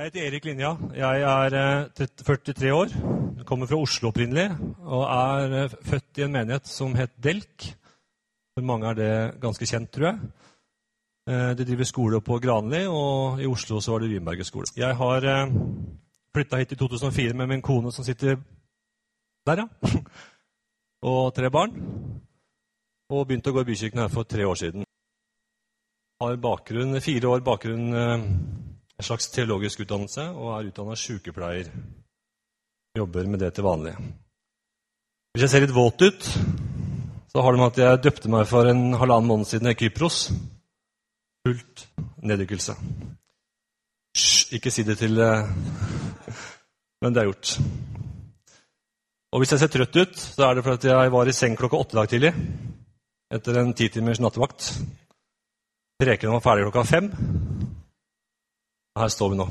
Jeg heter Erik Linja. Jeg er eh, 43 år. Kommer fra Oslo opprinnelig og er eh, født i en menighet som het Delk. For mange er det ganske kjent, tror jeg. Eh, De driver skole på Granli, og i Oslo så var det Rynberget skole. Jeg har eh, flytta hit i 2004 med min kone som sitter der, ja. Og tre barn. Og begynte å gå i bykirken her for tre år siden. Har bakgrunn, fire år bakgrunn eh, en slags teologisk utdannelse og er utdanna sykepleier. Jobber med det til vanlig. Hvis jeg ser litt våt ut, så har det med at jeg døpte meg for en halvannen måned siden i Kypros. Fullt neddykkelse. Hysj, ikke si det til eh, Men det er gjort. Og hvis jeg ser trøtt ut, så er det fordi jeg var i seng klokka åtte dag tidlig. Etter en ti timers nattevakt. Prekenen var ferdig klokka fem. Her står vi nå.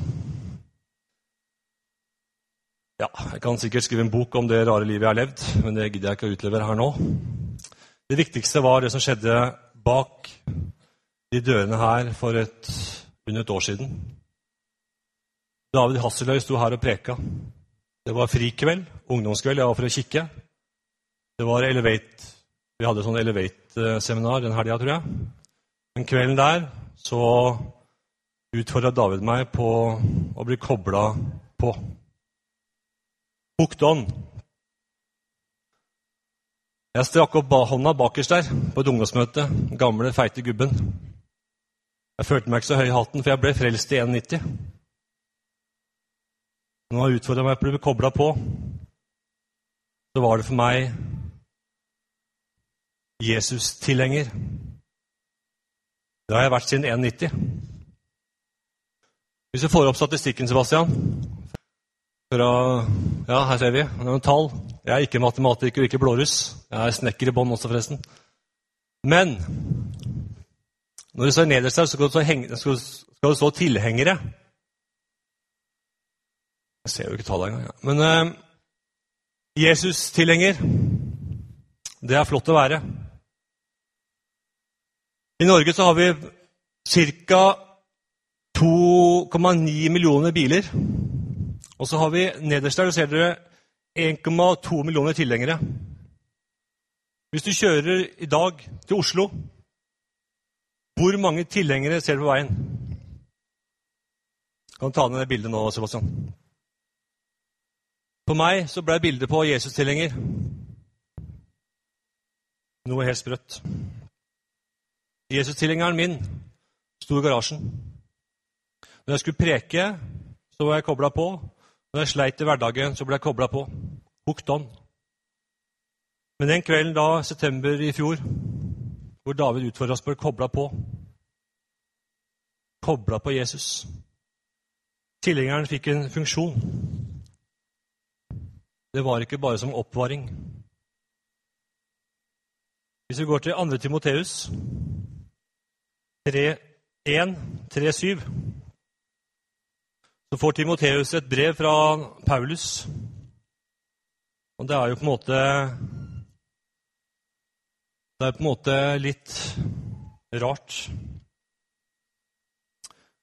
Ja, jeg kan sikkert skrive en bok om det rare livet jeg har levd, men det gidder jeg ikke å utlevere her nå. Det viktigste var det som skjedde bak de dørene her for et, under et år siden. David Hasseløy sto her og preka. Det var frikveld, ungdomskveld. Jeg var for å kikke. Det var Elevate Vi hadde sånn Elevate-seminar den helga, tror jeg. Men kvelden der så utfordra David meg på å bli kobla på. Hooked on. Jeg strakk opp hånda bakerst der på et ungdomsmøte. Gamle, feite gubben. Jeg følte meg ikke så høy i hatten, for jeg ble frelst i 1,90. Når han utfordra meg på å bli kobla på, så var det for meg Jesus-tilhenger. Det har jeg vært siden 91. Hvis du får opp statistikken, Sebastian fra, Ja, her ser vi. Det er noen tall. Jeg er ikke matematiker og ikke blåruss. Jeg er snekker i bånn også, forresten. Men når du står nederst her, så skal det stå, heng, skal, skal du stå tilhengere. Jeg ser jo ikke tallet engang. Ja. Men eh, Jesus-tilhenger, det er flott å være. I Norge så har vi ca. 2,9 millioner biler. Og så har vi nederst der, ser dere 1,2 millioner tilhengere. Hvis du kjører i dag til Oslo, hvor mange tilhengere ser du på veien? Kan du ta ned det bildet nå, Sebastian? For meg så ble bildet på Jesus-tilhenger noe helt sprøtt. Jesus-tilhengeren min sto i garasjen. Når jeg skulle preke, så var jeg kobla på. Når jeg sleit i hverdagen, så ble jeg kobla på. Hooked on. Men den kvelden da, september i fjor, hvor David utfordra oss på å koble på Kobla på Jesus. Tilhengeren fikk en funksjon. Det var ikke bare som oppvaring. Hvis vi går til 2. Timoteus 1, 3, 7 så får Timoteus et brev fra Paulus. Og det er jo på en måte Det er på en måte litt rart.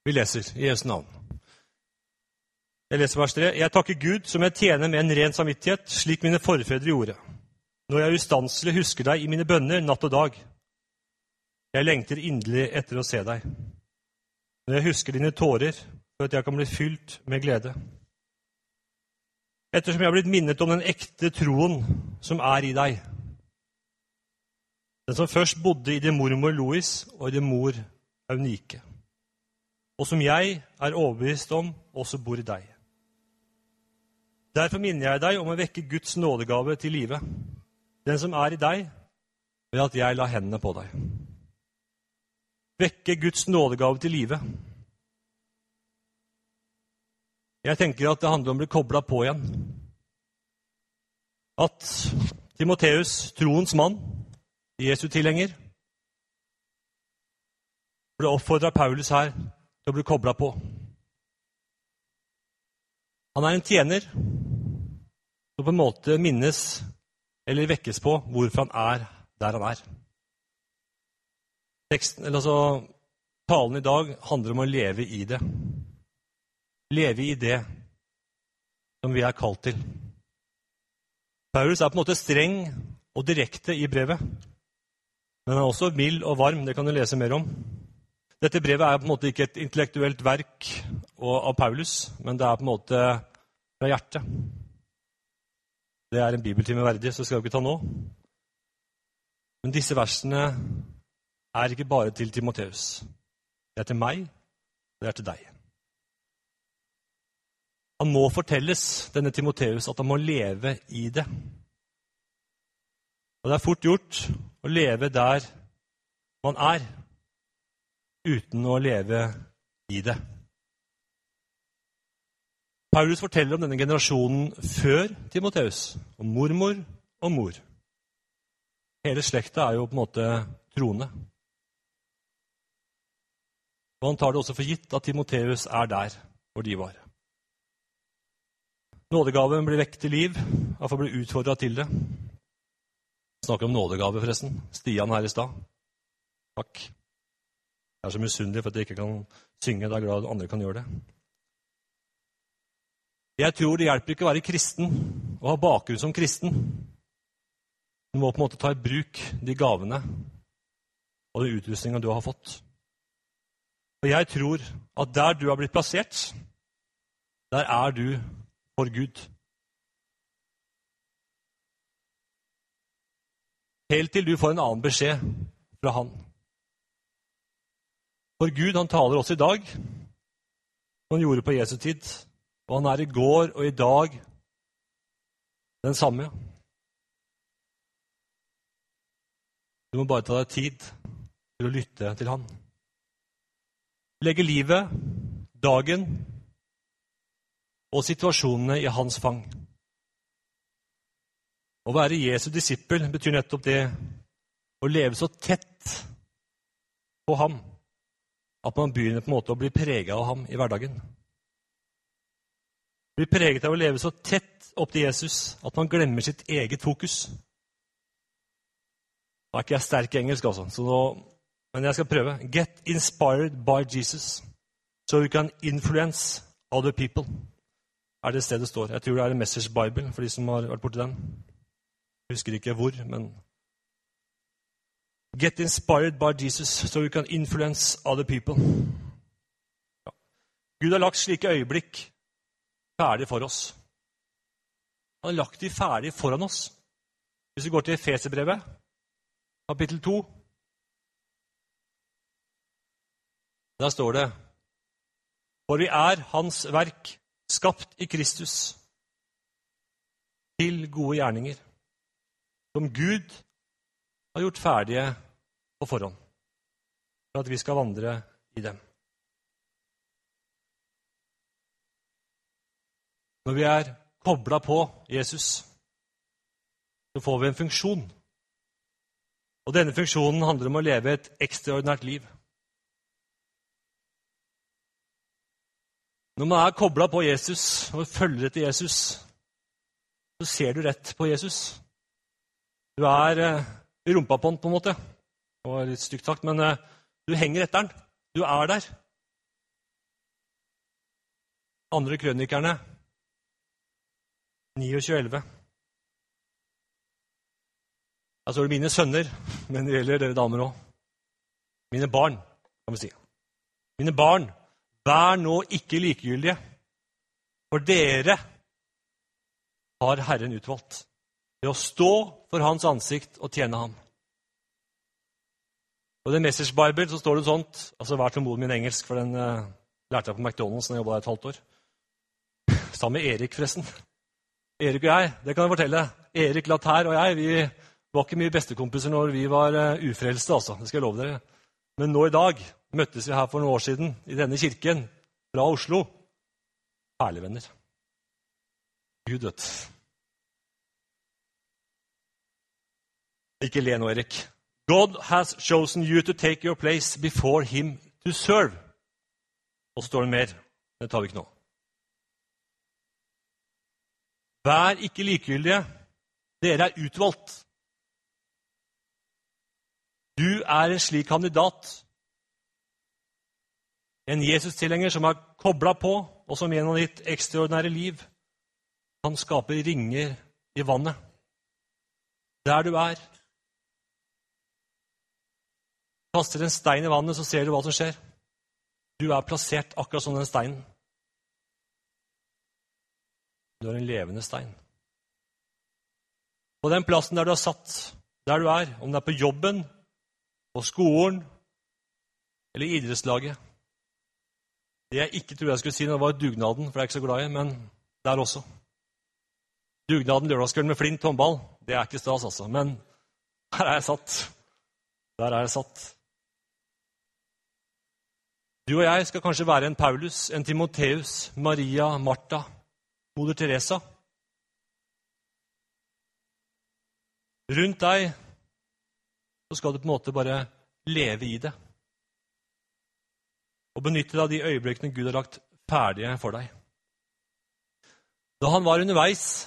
Vi leser i Jesu navn. Jeg leser vers 3. Jeg takker Gud, som jeg tjener med en ren samvittighet, slik mine forfedre gjorde. Når jeg ustanselig husker deg i mine bønner natt og dag. Jeg lengter inderlig etter å se deg. Når jeg husker dine tårer, for at jeg kan bli fylt med glede. Ettersom jeg har blitt minnet om den ekte troen som er i deg. Den som først bodde i din mormor Louis og i din mor Eunike. Og som jeg er overbevist om også bor i deg. Derfor minner jeg deg om å vekke Guds nådegave til live. Den som er i deg, ved at jeg la hendene på deg. Vekke Guds nådegave til live. Jeg tenker at det handler om å bli kobla på igjen. At Timoteus, troens mann, Jesu tilhenger, ble oppfordra Paulus her til å bli kobla på. Han er en tjener som på en måte minnes eller vekkes på hvorfor han er der han er. Teksten, altså, Talen i dag handler om å leve i det. Leve i det som vi er kalt til. Paulus er på en måte streng og direkte i brevet. Men han er også mild og varm. Det kan du lese mer om. Dette brevet er på en måte ikke et intellektuelt verk av Paulus, men det er på en måte fra hjertet. Det er en bibeltime verdig, så skal vi ikke ta nå. Men disse versene er ikke bare til Timoteus. Det er til meg, og det er til deg. Han må fortelles, denne Timoteus, at han må leve i det. Og det er fort gjort å leve der man er, uten å leve i det. Paulus forteller om denne generasjonen før Timoteus, om mormor og mor. Hele slekta er jo på en måte troende. Og han tar det også for gitt at Timoteus er der hvor de var. Nådegaven blir vekket til liv, iallfall blir utfordra til det. Snakker om nådegave, forresten. Stian her i stad. Takk. Jeg er så misunnelig for at jeg ikke kan synge. Jeg er glad at andre kan gjøre det. Jeg tror det hjelper ikke å være kristen og ha bakgrunn som kristen. Du må på en måte ta i bruk de gavene og den utrustninga du har fått. Og jeg tror at der du har blitt plassert, der er du for Gud. Helt til du får en annen beskjed fra Han. For Gud, han taler også i dag, som han gjorde på Jesu tid. Og han er i går og i dag den samme. Du må bare ta deg tid til å lytte til Han. Legge livet, dagen og situasjonene i hans fang. Å være Jesu disippel betyr nettopp det å leve så tett på ham at man begynner på en måte å bli prega av ham i hverdagen. Bli preget av å leve så tett opp til Jesus at man glemmer sitt eget fokus. Da er ikke jeg sterk i engelsk, altså, nå, men jeg skal prøve. Get inspired by Jesus so you can influence other people er det stedet står. Jeg tror det er en Messers Bible for de som har vært borti den. Jeg husker ikke hvor, men Get inspired by Jesus so you can influence other people. Ja. Gud har lagt slike øyeblikk ferdig for oss. Han har lagt de ferdig foran oss. Hvis vi går til Efeserbrevet, kapittel 2 Der står det For vi er Hans verk, skapt i Kristus til gode gjerninger, som Gud har gjort ferdige på forhånd, for at vi skal vandre i dem. Når vi er kobla på Jesus, så får vi en funksjon. Og denne funksjonen handler om å leve et ekstraordinært liv. Når man er kobla på Jesus og følger etter Jesus, så ser du rett på Jesus. Du er eh, i rumpa på han, på en måte. Det var litt stygt sagt, men eh, du henger etter han. Du er der. Andre krønikerne 29.11. Jeg står det 'mine sønner', men det gjelder dere damer òg. Mine barn, kan vi si. Mine barn, Vær nå ikke likegyldige, for dere har Herren utvalgt ved å stå for Hans ansikt og tjene Ham. Og I The Message Bible så står det sånt altså Vær tålmodig min engelsk, for den uh, lærte jeg på McDonald's da jeg jobba der et halvt år. Sammen med Erik, forresten. Erik og jeg, det kan jeg fortelle. Erik Latær og jeg vi var ikke mye bestekompiser når vi var uh, ufrelste. altså. Det skal jeg love dere. Men nå i dag møttes vi her for noen år siden i denne kirken fra Oslo. Herlige venner. Gud vet. Ikke le nå, Erik. God has chosen you to take your place before him to serve. Og så står det mer. Det tar vi ikke nå. Vær ikke likegyldige. Dere er utvalgt. Du er en slik kandidat En Jesus-tilhenger som er kobla på, og som gjennom ditt ekstraordinære liv kan skape ringer i vannet. Der du er. Kaster en stein i vannet, så ser du hva som skjer. Du er plassert akkurat som den steinen. Du er en levende stein. På den plassen der du er satt, der du er, om det er på jobben, på skolen eller idrettslaget Det jeg ikke trodde jeg skulle si, det var dugnaden, for det er jeg ikke så glad i, men der også. Dugnaden lørdagskvelden med flint håndball, det er ikke stas, altså. Men her er jeg satt. Der er jeg satt. Du og jeg skal kanskje være en Paulus, en Timoteus, Maria, Martha, moder Teresa. Rundt deg så skal du på en måte bare leve i det. Og benytte deg av de øyeblikkene Gud har lagt ferdige for deg. Da han var underveis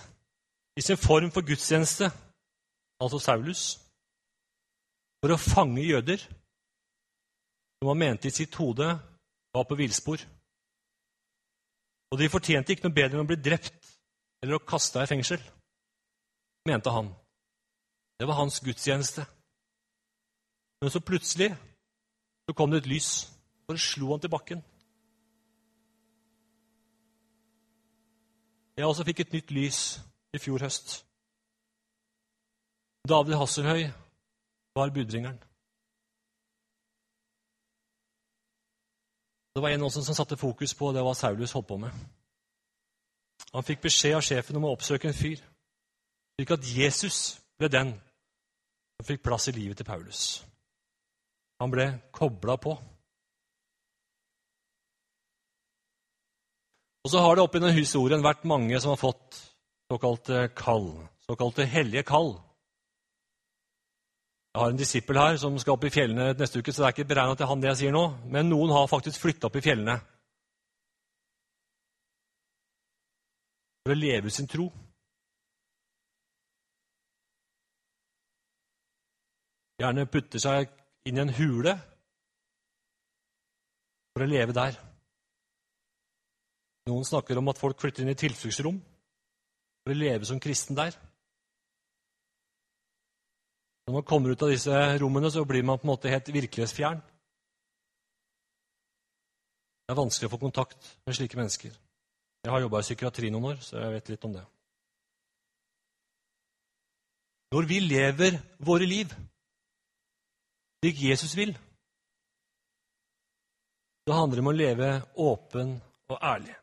i sin form for gudstjeneste, altså Saulus, for å fange jøder som han mente i sitt hode var på villspor. Og de fortjente ikke noe bedre enn å bli drept eller å kaste i fengsel, mente han. Det var hans gudstjeneste. Men så plutselig så kom det et lys. Bare slo han til bakken. Jeg også fikk et nytt lys i fjor høst. David Hasselhøy var budringeren. Det var en også som satte fokus på det hva Saulus holdt på med. Han fikk beskjed av sjefen om å oppsøke en fyr, slik at Jesus ble den som fikk plass i livet til Paulus. Han ble kobla på. Og så har det oppi i denne historien vært mange som har fått såkalte kall, såkalte hellige kall. Jeg har en disippel her som skal opp i fjellene neste uke, så det er ikke beregna til han det jeg sier nå. Men noen har faktisk flytta opp i fjellene for å leve sin tro. Gjerne putter seg inn i en hule for å leve der. Noen snakker om at folk flytter inn i tilfluktsrom for å leve som kristen der. Når man kommer ut av disse rommene, så blir man på en måte helt virkelighetsfjern. Det er vanskelig å få kontakt med slike mennesker. Jeg har jobba i psykiatri noen år, så jeg vet litt om det. Når vi lever våre liv slik Jesus vil, så handler det om å leve åpen og ærlig.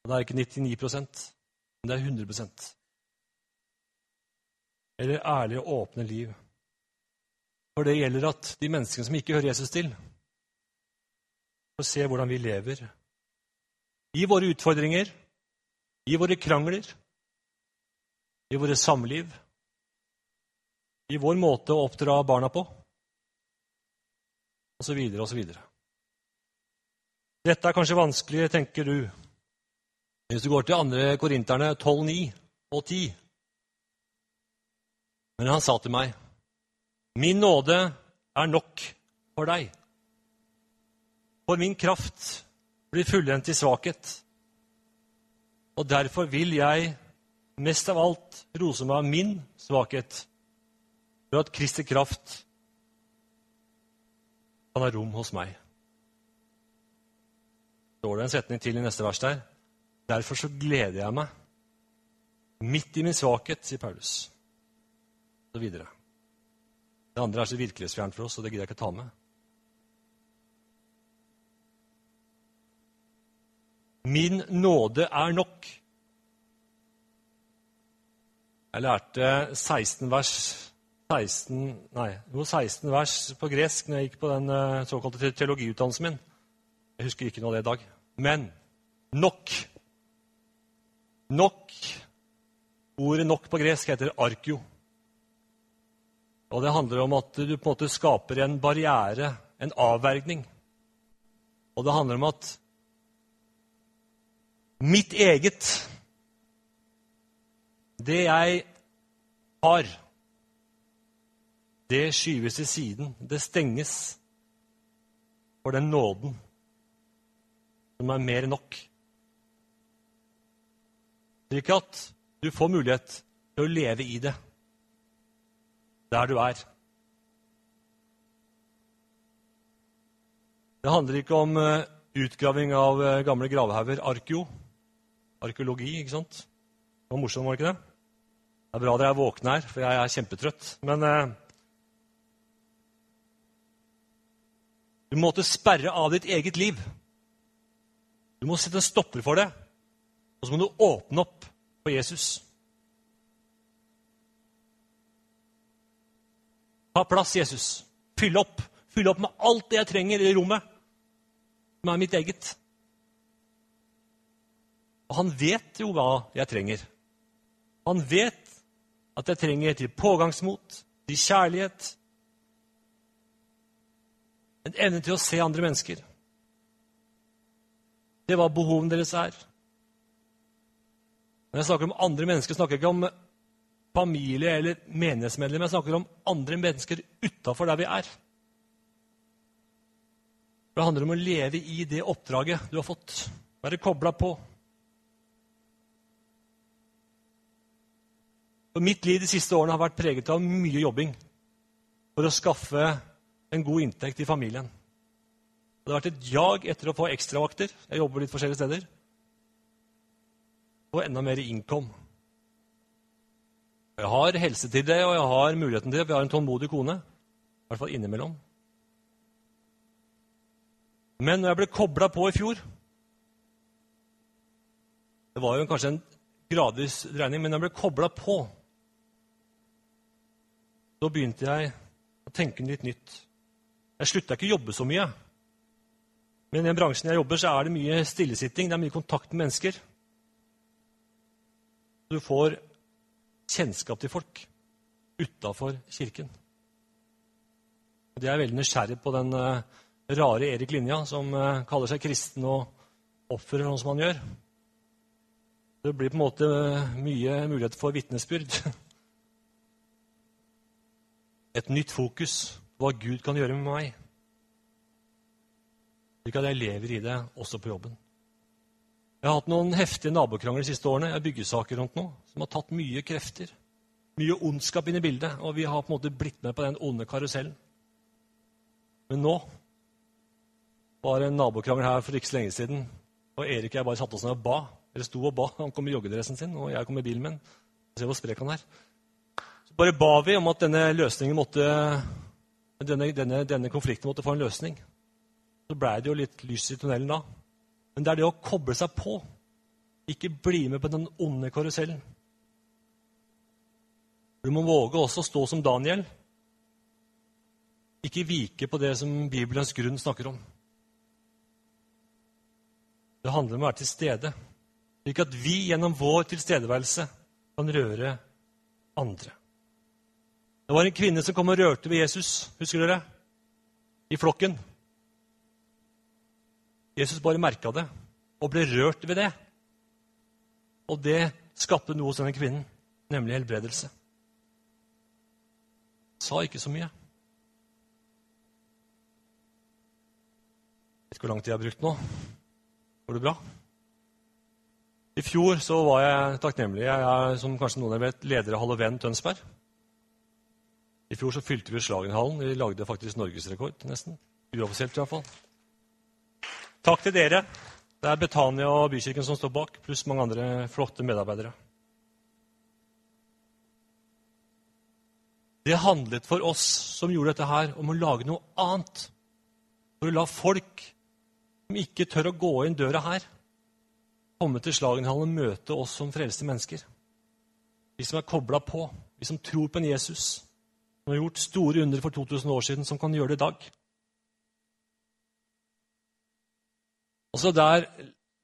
Og det er ikke 99 men det er 100% eller ærlige og åpne liv. For det gjelder at de menneskene som ikke hører Jesus til, får se hvordan vi lever. I våre utfordringer, i våre krangler, i våre samliv, i vår måte å oppdra barna på, osv., osv. Dette er kanskje vanskelig, tenker du. Hvis du går til 2. Korinterne 12,9 og 10, men han sa til meg, 'Min nåde er nok for deg.' For min kraft blir fullendt i svakhet. Og derfor vil jeg mest av alt rose meg av min svakhet, for at Kristi kraft kan ha rom hos meg. står det en setning til i neste vers der. Derfor så gleder jeg meg midt i min svakhet, sier Paulus og videre. Det andre er så virkelighetsfjernt for oss, og det gidder jeg ikke ta med. Min nåde er nok. Jeg lærte 16 vers 16, nei, jo 16 vers på gresk når jeg gikk på den eh, såkalte teologiutdannelsen min. Jeg husker ikke noe av det i dag. Men nok. Nok. Ordet 'nok' på gresk heter arkio. Og det handler om at du på en måte skaper en barriere, en avvergning. Og det handler om at mitt eget, det jeg har, det skyves til siden. Det stenges for den nåden som er mer enn nok. Slik at du får mulighet til å leve i det der du er. Det handler ikke om eh, utgraving av eh, gamle gravhauger. Arkeo. Arkeologi, ikke sant? Det var morsomt, var det ikke det? Det er bra dere er våkne her, for jeg er kjempetrøtt. Men eh, du måtte sperre av ditt eget liv. Du må sette en stopper for det, og så må du åpne opp for Jesus. Ta plass, Jesus. Fyll opp. Fyll opp med alt det jeg trenger i rommet, som er mitt eget. Og han vet jo hva jeg trenger. Han vet at jeg trenger til pågangsmot, til kjærlighet, en evne til å se andre mennesker. Det er hva behovene deres er. Når jeg snakker om andre mennesker, snakker jeg ikke om familie eller menighetsmedlemmer. Jeg snakker om andre mennesker utafor der vi er. Det handler om å leve i det oppdraget du har fått. Være kobla på. Og mitt liv de siste årene har vært preget av mye jobbing for å skaffe en god inntekt i familien. Det har vært et jag etter å få ekstravakter. Jeg jobber litt forskjellige steder. Og enda mer innkom. Jeg har helse til det, og jeg har muligheten til det. Vi har en tålmodig kone. I hvert fall innimellom. Men når jeg ble kobla på i fjor Det var jo kanskje en gradvis dreining, men når jeg ble kobla på da begynte jeg å tenke litt nytt. Jeg slutta ikke å jobbe så mye. Men i den bransjen jeg jobber, så er det mye stillesitting, det er mye kontakt med mennesker. Du får kjennskap til folk utafor kirken. De er veldig nysgjerrig på den uh, rare Erik Linja, som uh, kaller seg kristen og oppfører sånn som han gjør. Det blir på en måte uh, mye mulighet for vitnesbyrd. et nytt fokus på hva Gud kan gjøre med meg. Slik at jeg lever i det også på jobben. Jeg har hatt noen heftige nabokrangler de siste årene. Jeg har byggesaker rundt noe som har tatt mye krefter. Mye ondskap inn i bildet, og vi har på en måte blitt med på den onde karusellen. Men nå var det en nabokrangel her for ikke så lenge siden, og Erik og jeg bare satte oss ned og ba. Eller sto og ba. Han kom i joggedressen sin, og jeg kom i bilen min. Se hvor sprek han er bare ba vi om at denne, måtte, denne, denne, denne konflikten måtte få en løsning. Så blei det jo litt lys i tunnelen da. Men det er det å koble seg på. Ikke bli med på den onde karusellen. Du må våge også å stå som Daniel. Ikke vike på det som Bibelens grunn snakker om. Det handler om å være til stede, slik at vi gjennom vår tilstedeværelse kan røre andre. Det var en kvinne som kom og rørte ved Jesus, husker dere? I flokken. Jesus bare merka det og ble rørt ved det. Og det skapte noe hos denne kvinnen, nemlig helbredelse. Sa ikke så mye. Vet ikke hvor lang tid jeg har brukt nå. Går det bra? I fjor så var jeg takknemlig. Jeg er, som kanskje noen av vet, leder av Halloven Tønsberg. I fjor så fylte vi Slagenhallen. Vi lagde faktisk norgesrekord, nesten. Uoffisielt, iallfall. Takk til dere. Det er Betania og Bykirken som står bak, pluss mange andre flotte medarbeidere. Det handlet for oss som gjorde dette her, om å lage noe annet. For å la folk som ikke tør å gå inn døra her, komme til Slagenhallen og møte oss som frelste mennesker. Vi som er kobla på, vi som tror på en Jesus som har gjort store under for 2000 år siden, som kan gjøre det i dag. Altså der,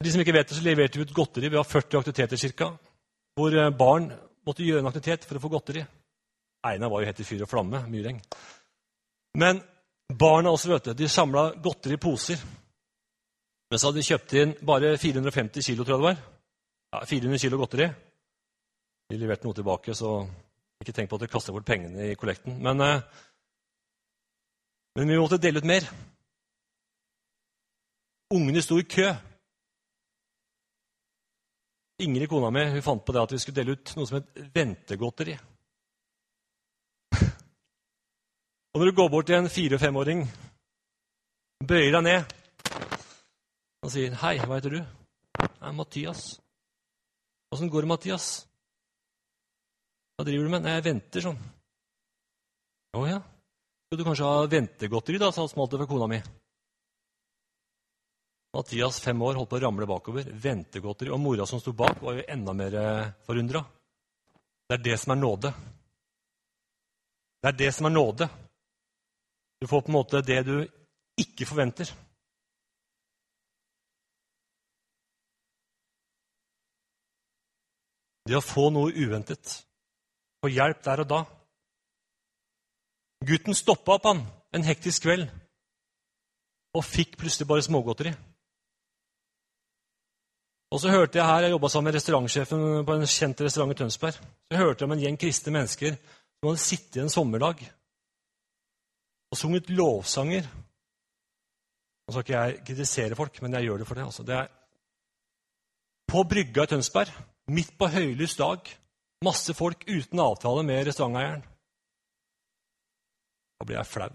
De som ikke vet det, så leverte vi ut godteri. Vi har 40 aktiviteter cirka, hvor eh, barn måtte gjøre en aktivitet for å få godteri. Einar var jo helt i fyr og flamme. Myreng. Men barna også, vet du, de samla godteri i poser. Men så hadde de kjøpt inn bare 450 kilo, tror jeg det var. Ja, 400 kilo godteri. De leverte noe tilbake, så ikke tenk på at de kaster bort pengene i kollekten. Men, eh, men vi måtte dele ut mer. Ungene sto i kø Ingrid, kona mi, hun fant på det at vi skulle dele ut noe som het ventegodteri. Og når du går bort til en fire-femåring, bøyer deg ned og sier 'Hei, hva heter du?' 'Jeg er Mathias.' 'Åssen går det, Mathias?' 'Hva driver du med?' 'Nei, jeg venter sånn.' 'Å ja. Skal du kanskje ha ventegodteri', da, sa smalt det fra kona mi. Mathias, fem år, holdt på å ramle bakover. Ventegodteri. Og mora som sto bak, var jo enda mer eh, forundra. Det er det som er nåde. Det er det som er nåde. Du får på en måte det du ikke forventer. Det å få noe uventet, få hjelp der og da. Gutten stoppa opp han en hektisk kveld og fikk plutselig bare smågodteri. Og så hørte Jeg her, jeg jobba sammen med restaurantsjefen på en kjent restaurant i Tønsberg. Så hørte jeg om en gjeng kristne mennesker som hadde sittet en sommerdag og sunget lovsanger. Nå skal ikke jeg kritisere folk, men jeg gjør det for det. Altså, det er på brygga i Tønsberg, midt på høylys dag, masse folk uten avtale med restauranteieren. Da blir jeg flau.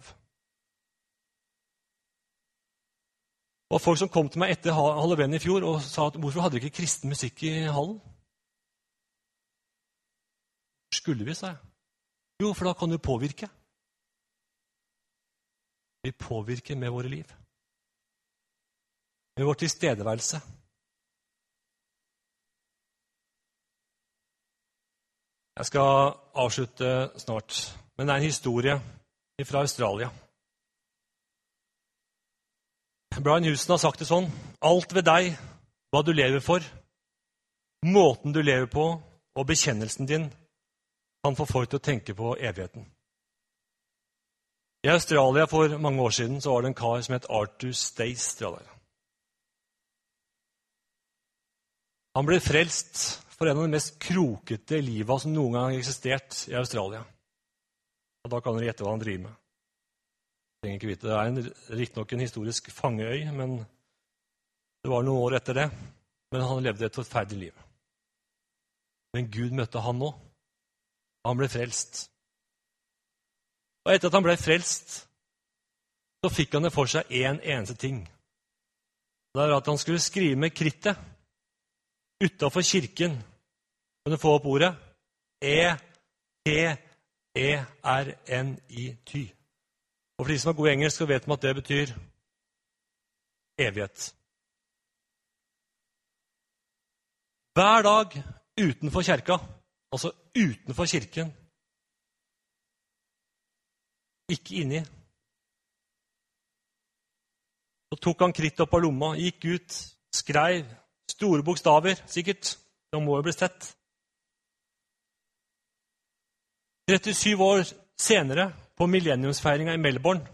Og folk som kom til meg etter halloween i fjor og sa at hvorfor hadde dere ikke kristen musikk i hallen? Skulle vi, sa jeg. Jo, for da kan du påvirke. Vi påvirker med våre liv. Med vår tilstedeværelse. Jeg skal avslutte snart, men det er en historie fra Australia. Brian Houston har sagt det sånn Alt ved deg, hva du lever for, måten du lever på og bekjennelsen din, kan få folk til å tenke på evigheten. I Australia for mange år siden så var det en kar som het Arthur Stace. Han ble frelst for en av de mest krokete liva som noen gang har eksistert i Australia. Og Da kan dere gjette hva han driver med. Trenger ikke vite. Det er riktignok en historisk fangeøy, men det var noen år etter det. Men han levde et forferdelig liv. Men Gud møtte han nå. Han ble frelst. Og etter at han ble frelst, så fikk han det for seg én en eneste ting. Det er at han skulle skrive med krittet utafor kirken. Du få opp ordet? E-T-E-R-N-I-Ty. Og for de som er gode i engelsk, så vet de at det betyr evighet. Hver dag utenfor kjerka, altså utenfor kirken, ikke inni. Så tok han krittet opp av lomma, gikk ut, skreiv store bokstaver, sikkert. Det må jo bli sett. 37 år senere, på millenniumsfeiringa i Melbourne,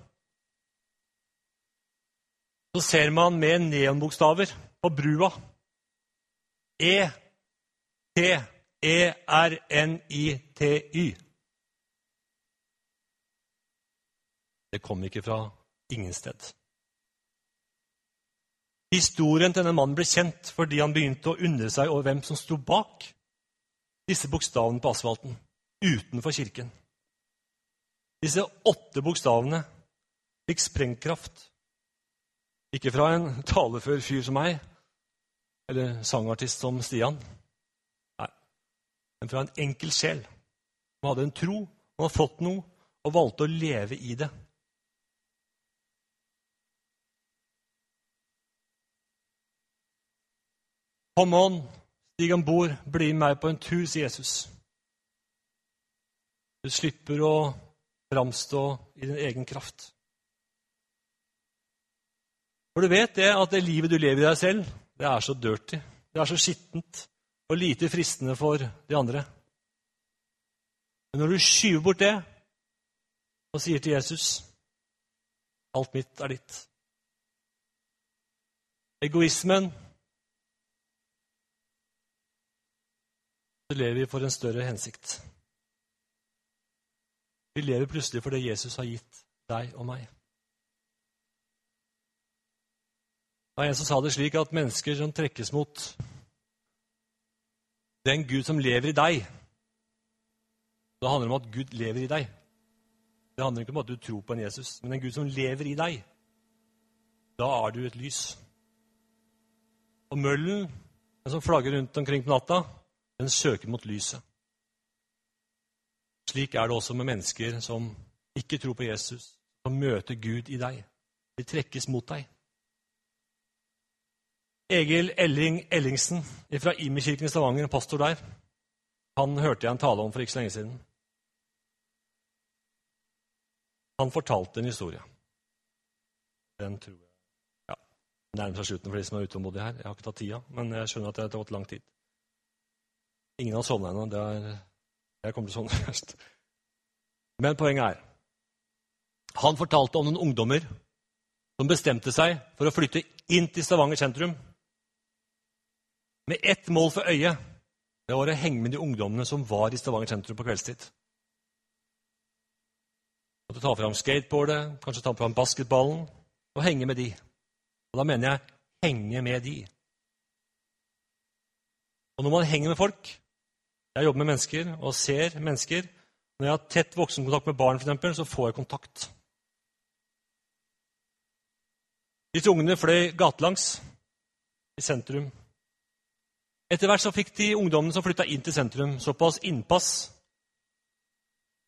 så ser man med neonbokstaver på brua E-T-E-R-N-I-T-Y. Det kom ikke fra ingen sted. Historien til denne mannen ble kjent fordi han begynte å undre seg over hvem som sto bak disse bokstavene på asfalten utenfor kirken. Disse åtte bokstavene fikk sprengkraft. Ikke fra en talefør fyr som meg, eller sangartist som Stian. Nei, men fra en enkel sjel Man hadde en tro, man hadde fått noe, og valgte å leve i det. Kom on, stig om bord, bli med meg på en tur, sier Jesus. Du slipper å framstå i din egen kraft. For du vet det at det livet du lever i deg selv, det er så dirty, det er så skittent og lite fristende for de andre. Men når du skyver bort det og sier til Jesus alt mitt er ditt Egoismen Så lever vi for en større hensikt. Vi lever plutselig for det Jesus har gitt deg og meg. Det var en som sa det slik at mennesker som trekkes mot den Gud som lever i deg. Det handler om at Gud lever i deg. Det handler ikke om at du tror på en Jesus, men en Gud som lever i deg. Da er du et lys. Og møllen, den som flagger rundt omkring på natta, den søker mot lyset. Slik er det også med mennesker som ikke tror på Jesus, som møter Gud i deg. De trekkes mot deg. Egil Elling Ellingsen fra Imerkirken i Stavanger, pastor der, han hørte jeg en tale om for ikke så lenge siden. Han fortalte en historie. Den tror jeg ja, nærmer seg slutten for de som er utålmodige her. Jeg har ikke tatt tida, men jeg skjønner at det har gått lang tid. Ingen har sovna ennå. Jeg kommer til sånn først. Men poenget er Han fortalte om noen ungdommer som bestemte seg for å flytte inn til Stavanger sentrum med ett mål for øyet. Det var å henge med de ungdommene som var i Stavanger sentrum på kveldstid. Måtte ta fram skateboardet, kanskje ta fram basketballen og henge med de. Og da mener jeg henge med de. Og når man henger med folk Jeg jobber med mennesker og ser mennesker. Når jeg har tett voksenkontakt med barn, for eksempel, så får jeg kontakt. Disse ungene fløy gatelangs i sentrum etter hvert så fikk de ungdommene som flytta inn til sentrum, såpass innpass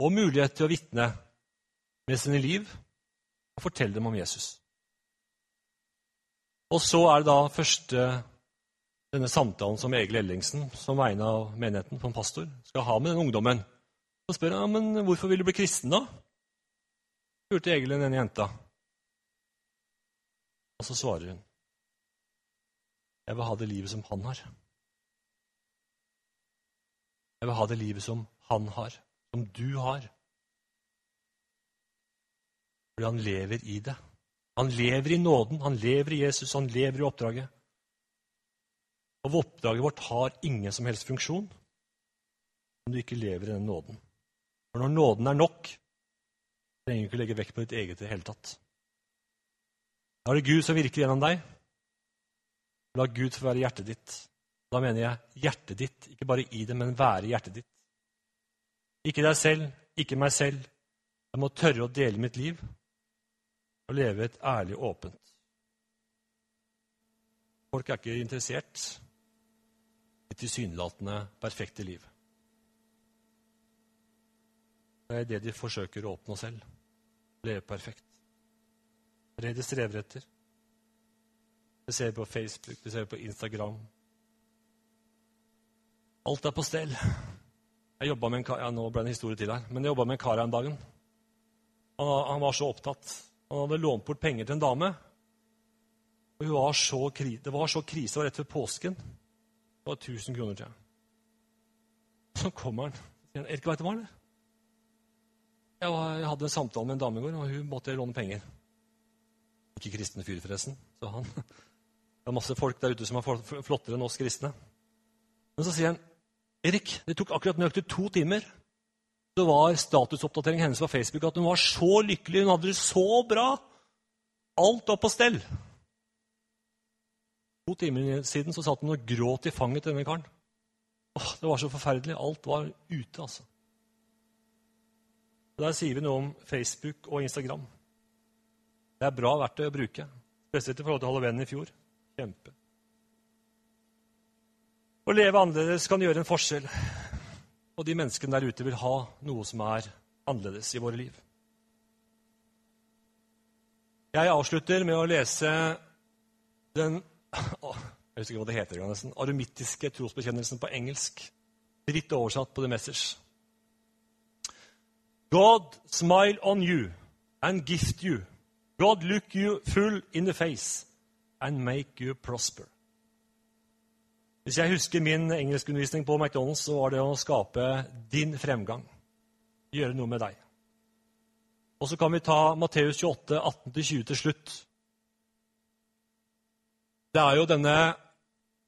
og mulighet til å vitne med sine liv og fortelle dem om Jesus. Og så er det da første denne samtalen som Egil Ellingsen, som vegne av menigheten på en pastor, skal ha med den ungdommen. Så spør han men hvorfor vil du bli kristen, da? spurte Egil denne jenta. Og så svarer hun jeg vil ha det livet som han har. Jeg vil ha det livet som han har, som du har. Fordi han lever i det. Han lever i nåden, han lever i Jesus, han lever i oppdraget. Og oppdraget vårt har ingen som helst funksjon om du ikke lever i den nåden. For når nåden er nok, trenger du ikke legge vekt på ditt eget i det hele tatt. Da er det Gud som virker gjennom deg. La Gud få være hjertet ditt. Da mener jeg hjertet ditt, ikke bare i det, men være hjertet ditt. Ikke deg selv, ikke meg selv. Jeg må tørre å dele mitt liv og leve et ærlig åpent. Folk er ikke interessert tilsynelatende perfekte liv. Det er det de forsøker å oppnå selv. Leve perfekt. Det er det de strever etter. Det ser vi på Facebook, det ser vi på Instagram, Alt er på stell. Jeg med en kar, ja, Nå ble det en historie til her. Men jeg jobba med en kar en dagen. Han, han, var så opptatt. Han hadde lånt bort penger til en dame. Og var så, Det var så krise. Det var rett før påsken. Det var 1000 kroner til. Så kommer han. Sier han, 'Erik, veit du hva? Jeg, hadde en samtale med en dame i går, og hun måtte låne penger. Ikke kristne fyr, forresten. Så han, Det er masse folk der ute som er flottere enn oss kristne. Men så sier han Erik, det tok akkurat nøyaktig to timer. Så var statusoppdateringen hennes på Facebook at hun var så lykkelig, hun hadde det så bra. Alt var på stell. To timer siden så satt han og gråt i fanget til denne karen. Åh, Det var så forferdelig. Alt var ute, altså. Der sier vi noe om Facebook og Instagram. Det er bra verktøy å bruke. Spesielt i forhold til halloween i fjor. Kjempe. Å leve annerledes kan gjøre en forskjell. Og de menneskene der ute vil ha noe som er annerledes i våre liv. Jeg avslutter med å lese den jeg husker ikke hva det heter nesten, aromittiske trosbekjennelsen på engelsk. Fritt oversatt på The Message. God smile on you and gift you. God look you full in the face and make you prosper. Hvis jeg husker min engelskundervisning på McDonald's, så var det å skape din fremgang. Gjøre noe med deg. Og så kan vi ta Matteus 28, 18-20 til slutt. Det er jo denne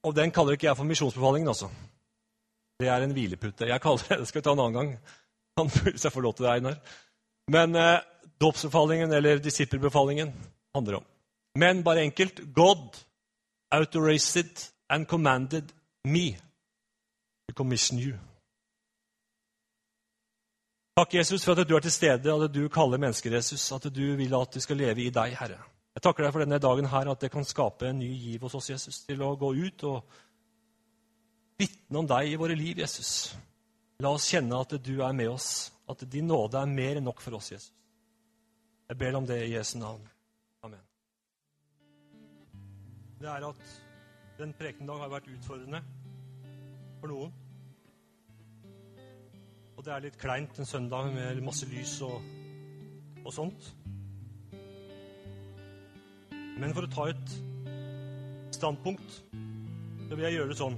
Og den kaller ikke jeg for misjonsbefalingen, altså. Det er en hvilepute. Jeg kaller det, det skal vi ta en annen gang. Hvis jeg får lov til det, Einar. Men eh, dåpsbefalingen, eller disippelbefalingen, handler om Men bare enkelt God authorized and commanded me to commission you. Takk, Jesus, for at du er til stede, og at du kaller mennesker, Jesus. At du vil at de skal leve i deg, Herre. Jeg takker deg for denne dagen her, at det kan skape en ny giv hos oss, Jesus, til å gå ut og vitne om deg i våre liv, Jesus. La oss kjenne at du er med oss, at din nåde er mer enn nok for oss, Jesus. Jeg ber om det i Jesu navn. Amen. Det er at den prekendag har vært utfordrende for noen. Og det er litt kleint en søndag med masse lys og, og sånt. Men for å ta et standpunkt, så vil jeg gjøre det sånn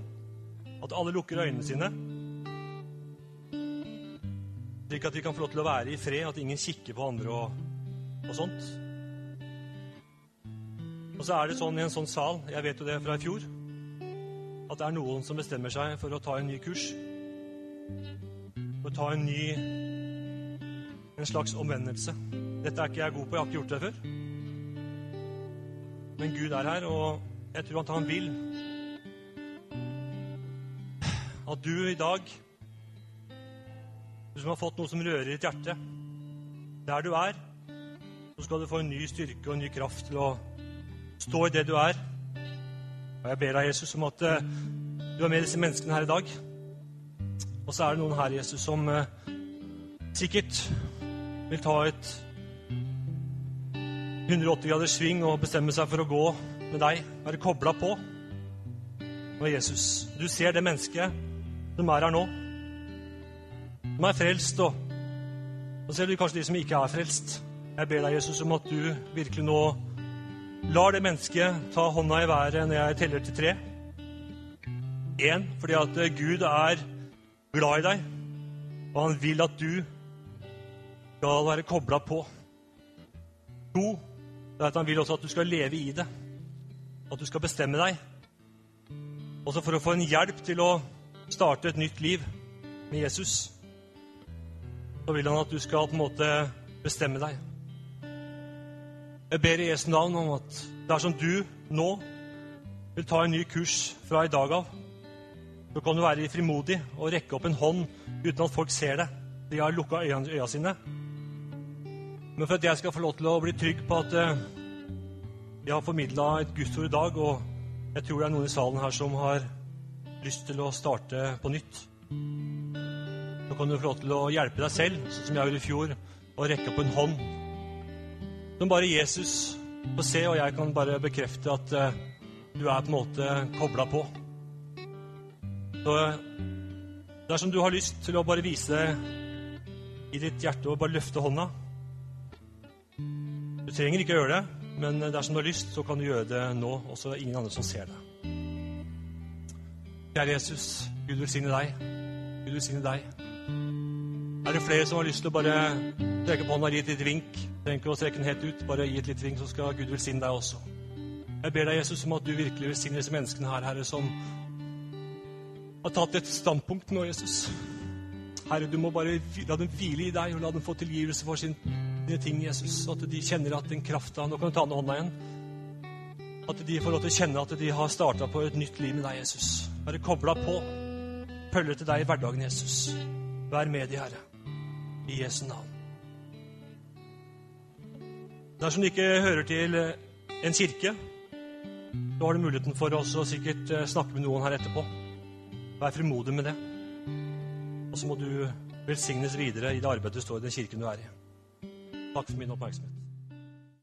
at alle lukker øynene sine, slik at de kan få lov til å være i fred, at ingen kikker på andre og, og sånt. Og så er det sånn i en sånn sal, jeg vet jo det fra i fjor, at det er noen som bestemmer seg for å ta en ny kurs. For å ta en ny En slags omvendelse. Dette er ikke jeg god på, jeg har ikke gjort det før. Men Gud er her, og jeg tror at han vil at du i dag, du som har fått noe som rører ditt hjerte, der du er, så skal du få en ny styrke og en ny kraft til å stå i det du er. Og jeg ber deg, Jesus, om at uh, du er med disse menneskene her i dag. Og så er det noen her, Jesus, som uh, sikkert vil ta et 180 graders sving og bestemme seg for å gå med deg, være kobla på. Og Jesus, du ser det mennesket som er her nå, som er frelst, og så ser du kanskje de som ikke er frelst. Jeg ber deg, Jesus, om at du virkelig nå lar det mennesket ta hånda i været når jeg teller til tre. Én, fordi at Gud er glad i deg, og han vil at du skal være kobla på. To, det er at han vil også at du skal leve i det. At du skal bestemme deg. Også for å få en hjelp til å starte et nytt liv med Jesus, så vil han at du skal på en måte bestemme deg. Jeg ber i Jesu navn om at dersom du nå vil ta en ny kurs fra i dag av, så kan du være frimodig og rekke opp en hånd uten at folk ser det. De har lukka øya sine. Men for at jeg skal få lov til å bli trygg på at eh, jeg har formidla et gudsord i dag, og jeg tror det er noen i salen her som har lyst til å starte på nytt. Så kan du få lov til å hjelpe deg selv, sånn som jeg gjorde i fjor, og rekke opp en hånd. Som bare Jesus får se, og jeg kan bare bekrefte at uh, du er på en måte kobla på. Så dersom du har lyst til å bare vise i ditt hjerte og bare løfte hånda Trenger ikke å gjøre det, men dersom du har lyst, så kan du gjøre det nå, og så er det ingen andre som ser det. Kjære Jesus, Gud velsigne deg. Gud velsigne deg. Er det flere som har lyst til å bare trekke på hånda og gi et lite vink? Ikke å strekke den helt ut, bare gi et lite vink, så skal Gud velsigne deg også. Jeg ber deg, Jesus, om at du virkelig velsigner disse menneskene her, Herre, som har tatt et standpunkt nå, Jesus. Herre, du må bare la dem hvile i deg, og la dem få tilgivelse for sin dine ting, Jesus, at de kjenner at den krafta Nå kan du ta ned hånda igjen. At de får lov til å kjenne at de har starta på et nytt liv med deg, Jesus. Være kobla på. Følge til deg i hverdagen, Jesus. Vær med de, Herre. I Jesu navn. Dersom du ikke hører til en kirke, så har du muligheten for å sikkert eh, snakke med noen her etterpå. Vær frimodig med det. Og så må du velsignes videre i det arbeidet du står i den kirken du er i. Takk for min oppmerksomhet.